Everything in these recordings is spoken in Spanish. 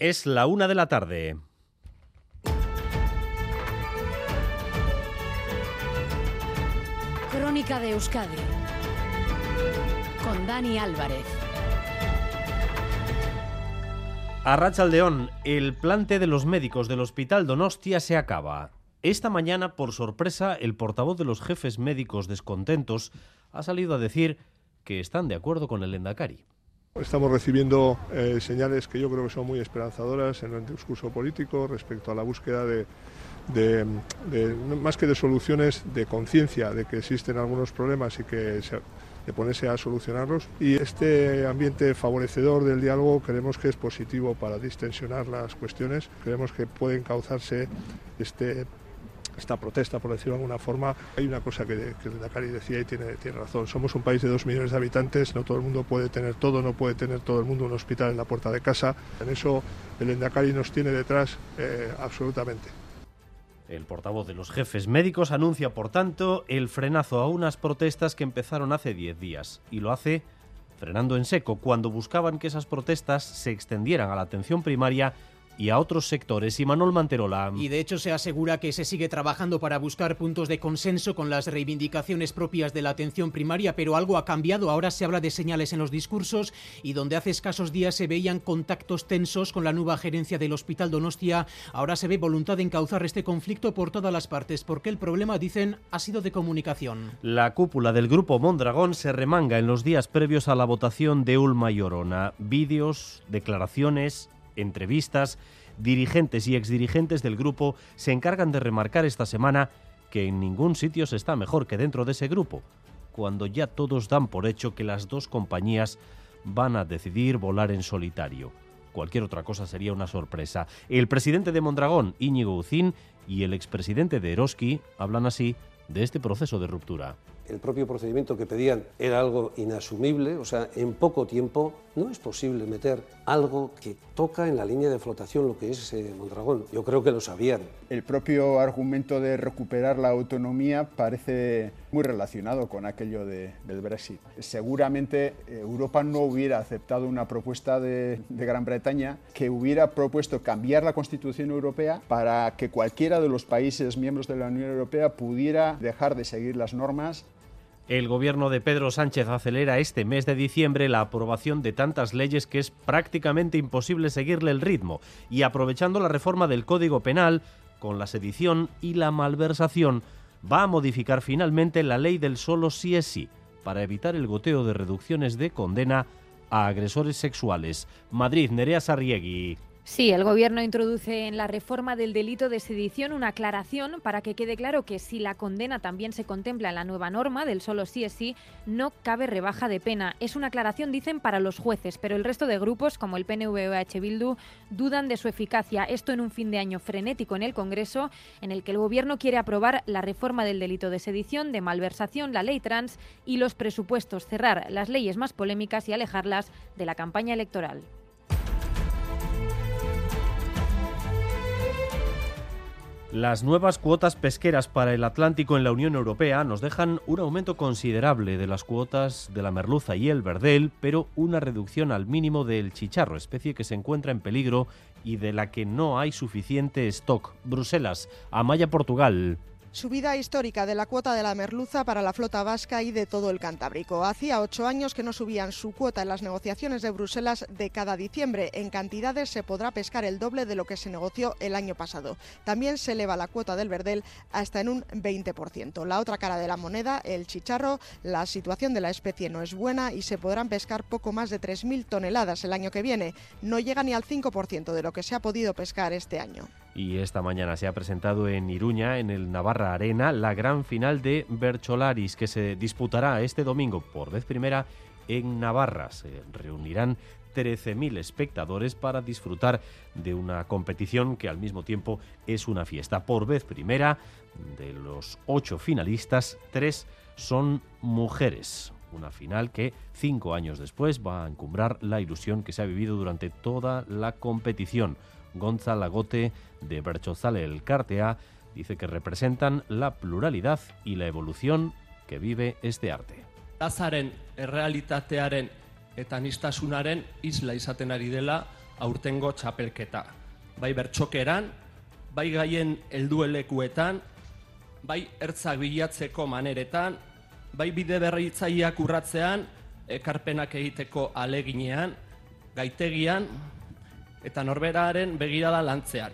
Es la una de la tarde. Crónica de Euskadi con Dani Álvarez. A Rachaldeón, el plante de los médicos del Hospital Donostia se acaba. Esta mañana, por sorpresa, el portavoz de los jefes médicos descontentos ha salido a decir que están de acuerdo con el Endacari. Estamos recibiendo eh, señales que yo creo que son muy esperanzadoras en el discurso político respecto a la búsqueda de, más que de soluciones, de conciencia de que existen algunos problemas y que se, de ponerse a solucionarlos. Y este ambiente favorecedor del diálogo creemos que es positivo para distensionar las cuestiones. Creemos que puede encauzarse este esta protesta, por decirlo de alguna forma. Hay una cosa que, que el Endacari decía y tiene, tiene razón. Somos un país de dos millones de habitantes, no todo el mundo puede tener todo, no puede tener todo el mundo un hospital en la puerta de casa. En eso el Endacari nos tiene detrás eh, absolutamente. El portavoz de los jefes médicos anuncia, por tanto, el frenazo a unas protestas que empezaron hace 10 días y lo hace frenando en seco cuando buscaban que esas protestas se extendieran a la atención primaria y a otros sectores. Y Manuel Manterola. Y de hecho se asegura que se sigue trabajando para buscar puntos de consenso con las reivindicaciones propias de la atención primaria, pero algo ha cambiado. Ahora se habla de señales en los discursos y donde hace escasos días se veían contactos tensos con la nueva gerencia del Hospital Donostia, ahora se ve voluntad de encauzar este conflicto por todas las partes, porque el problema, dicen, ha sido de comunicación. La cúpula del grupo Mondragón se remanga en los días previos a la votación de Ulma y Orona. Vídeos, declaraciones, entrevistas, dirigentes y exdirigentes del grupo se encargan de remarcar esta semana que en ningún sitio se está mejor que dentro de ese grupo, cuando ya todos dan por hecho que las dos compañías van a decidir volar en solitario. Cualquier otra cosa sería una sorpresa. El presidente de Mondragón, Íñigo Ucín, y el expresidente de Eroski hablan así de este proceso de ruptura. El propio procedimiento que pedían era algo inasumible, o sea, en poco tiempo no es posible meter algo que toca en la línea de flotación lo que es eh, Mondragón. Yo creo que lo sabían. El propio argumento de recuperar la autonomía parece muy relacionado con aquello de, del Brexit. Seguramente eh, Europa no hubiera aceptado una propuesta de, de Gran Bretaña que hubiera propuesto cambiar la Constitución Europea para que cualquiera de los países miembros de la Unión Europea pudiera dejar de seguir las normas el gobierno de Pedro Sánchez acelera este mes de diciembre la aprobación de tantas leyes que es prácticamente imposible seguirle el ritmo y aprovechando la reforma del Código Penal con la sedición y la malversación va a modificar finalmente la ley del solo sí es sí para evitar el goteo de reducciones de condena a agresores sexuales. Madrid, Nerea Sarriegui. Sí, el Gobierno introduce en la reforma del delito de sedición una aclaración para que quede claro que si la condena también se contempla en la nueva norma del solo sí es sí, no cabe rebaja de pena. Es una aclaración, dicen, para los jueces, pero el resto de grupos, como el PNV o EH Bildu, dudan de su eficacia. Esto en un fin de año frenético en el Congreso, en el que el Gobierno quiere aprobar la reforma del delito de sedición, de malversación, la ley trans y los presupuestos, cerrar las leyes más polémicas y alejarlas de la campaña electoral. Las nuevas cuotas pesqueras para el Atlántico en la Unión Europea nos dejan un aumento considerable de las cuotas de la merluza y el verdel, pero una reducción al mínimo del chicharro, especie que se encuentra en peligro y de la que no hay suficiente stock. Bruselas, Amaya, Portugal. Subida histórica de la cuota de la merluza para la flota vasca y de todo el Cantábrico. Hacía ocho años que no subían su cuota en las negociaciones de Bruselas de cada diciembre. En cantidades se podrá pescar el doble de lo que se negoció el año pasado. También se eleva la cuota del verdel hasta en un 20%. La otra cara de la moneda, el chicharro, la situación de la especie no es buena y se podrán pescar poco más de 3.000 toneladas el año que viene. No llega ni al 5% de lo que se ha podido pescar este año. Y esta mañana se ha presentado en Iruña, en el Navarra Arena, la gran final de Bercholaris, que se disputará este domingo por vez primera en Navarra. Se reunirán 13.000 espectadores para disfrutar de una competición que al mismo tiempo es una fiesta. Por vez primera, de los ocho finalistas, tres son mujeres. Una final que cinco años después va a encumbrar la ilusión que se ha vivido durante toda la competición. Gonza Lagote de Berchozale el Cartea dice que representan la pluralidad y la evolución que vive este arte. Lazaren errealitatearen eta nistasunaren isla izaten ari dela aurtengo txapelketa. Bai bertxokeran, bai gaien helduelekuetan, bai ertzak bilatzeko maneretan, bai bide berritzaileak urratzean, ekarpenak egiteko aleginean, gaitegian eta norberaren begirada lantzean.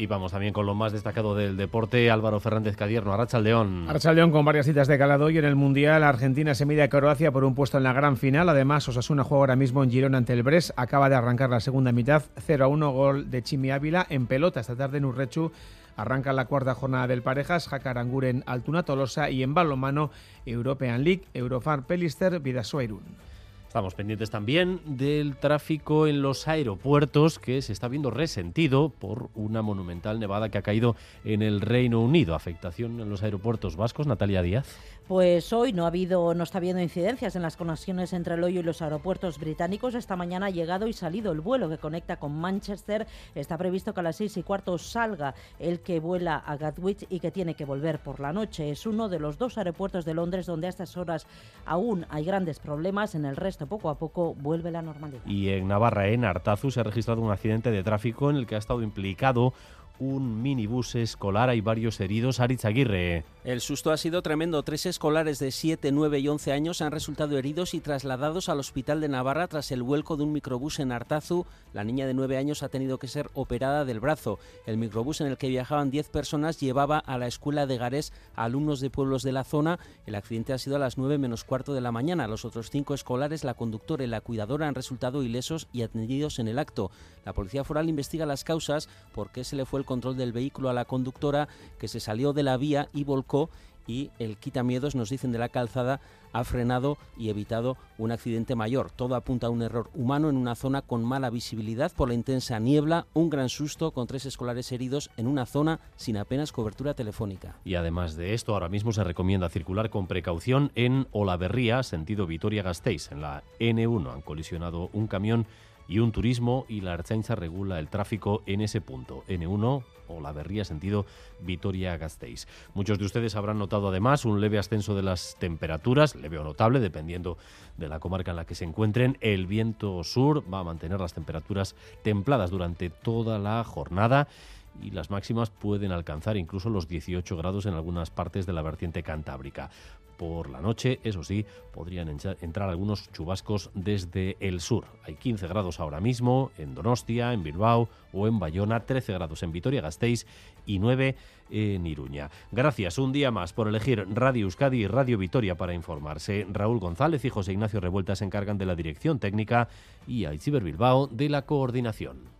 Y vamos también con lo más destacado del deporte, Álvaro Fernández Cadierno, Arrachaldeón. Arrachaldeón con varias citas de calado y en el Mundial Argentina se mide a Croacia por un puesto en la gran final. Además, Osasuna juega ahora mismo en Girona ante el Bres. Acaba de arrancar la segunda mitad, 0 a 1 gol de Chimi Ávila en pelota esta tarde en Urrechu. Arranca la cuarta jornada del Parejas, Jacaranguren Altuna Tolosa y en balonmano European League, Eurofar Pelister, Vidasoa Estamos pendientes también del tráfico en los aeropuertos que se está viendo resentido por una monumental nevada que ha caído en el Reino Unido. Afectación en los aeropuertos vascos, Natalia Díaz. Pues hoy no ha habido, no está habiendo incidencias en las conexiones entre el Hoyo y los aeropuertos británicos. Esta mañana ha llegado y salido el vuelo que conecta con Manchester. Está previsto que a las seis y cuarto salga el que vuela a Gatwick y que tiene que volver por la noche. Es uno de los dos aeropuertos de Londres donde a estas horas aún hay grandes problemas. En el resto poco a poco vuelve la normalidad. Y en Navarra, en Artazu, se ha registrado un accidente de tráfico en el que ha estado implicado un minibús escolar. Hay varios heridos. Aritz Aguirre. El susto ha sido tremendo. Tres escolares de 7, 9 y 11 años han resultado heridos y trasladados al hospital de Navarra tras el vuelco de un microbús en Artazu. La niña de 9 años ha tenido que ser operada del brazo. El microbús en el que viajaban 10 personas llevaba a la escuela de Garés a alumnos de pueblos de la zona. El accidente ha sido a las 9 menos cuarto de la mañana. Los otros cinco escolares, la conductora y la cuidadora han resultado ilesos y atendidos en el acto. La policía foral investiga las causas, por qué se le fue el control del vehículo a la conductora que se salió de la vía y volcó y el quitamiedos, nos dicen de la calzada, ha frenado y evitado un accidente mayor. Todo apunta a un error humano en una zona con mala visibilidad por la intensa niebla, un gran susto con tres escolares heridos en una zona sin apenas cobertura telefónica. Y además de esto, ahora mismo se recomienda circular con precaución en Olaverría, sentido Vitoria-Gasteiz. En la N1 han colisionado un camión y un turismo y la Archancha regula el tráfico en ese punto, N1 o la Berría sentido Vitoria-Gasteiz. Muchos de ustedes habrán notado además un leve ascenso de las temperaturas, leve o notable, dependiendo de la comarca en la que se encuentren. El viento sur va a mantener las temperaturas templadas durante toda la jornada y las máximas pueden alcanzar incluso los 18 grados en algunas partes de la vertiente cantábrica por la noche. Eso sí, podrían entrar algunos chubascos desde el sur. Hay 15 grados ahora mismo en Donostia, en Bilbao o en Bayona, 13 grados en Vitoria-Gasteiz y 9 en Iruña. Gracias un día más por elegir Radio Euskadi y Radio Vitoria para informarse. Raúl González y José Ignacio Revuelta se encargan de la dirección técnica y Aichiber Bilbao de la coordinación.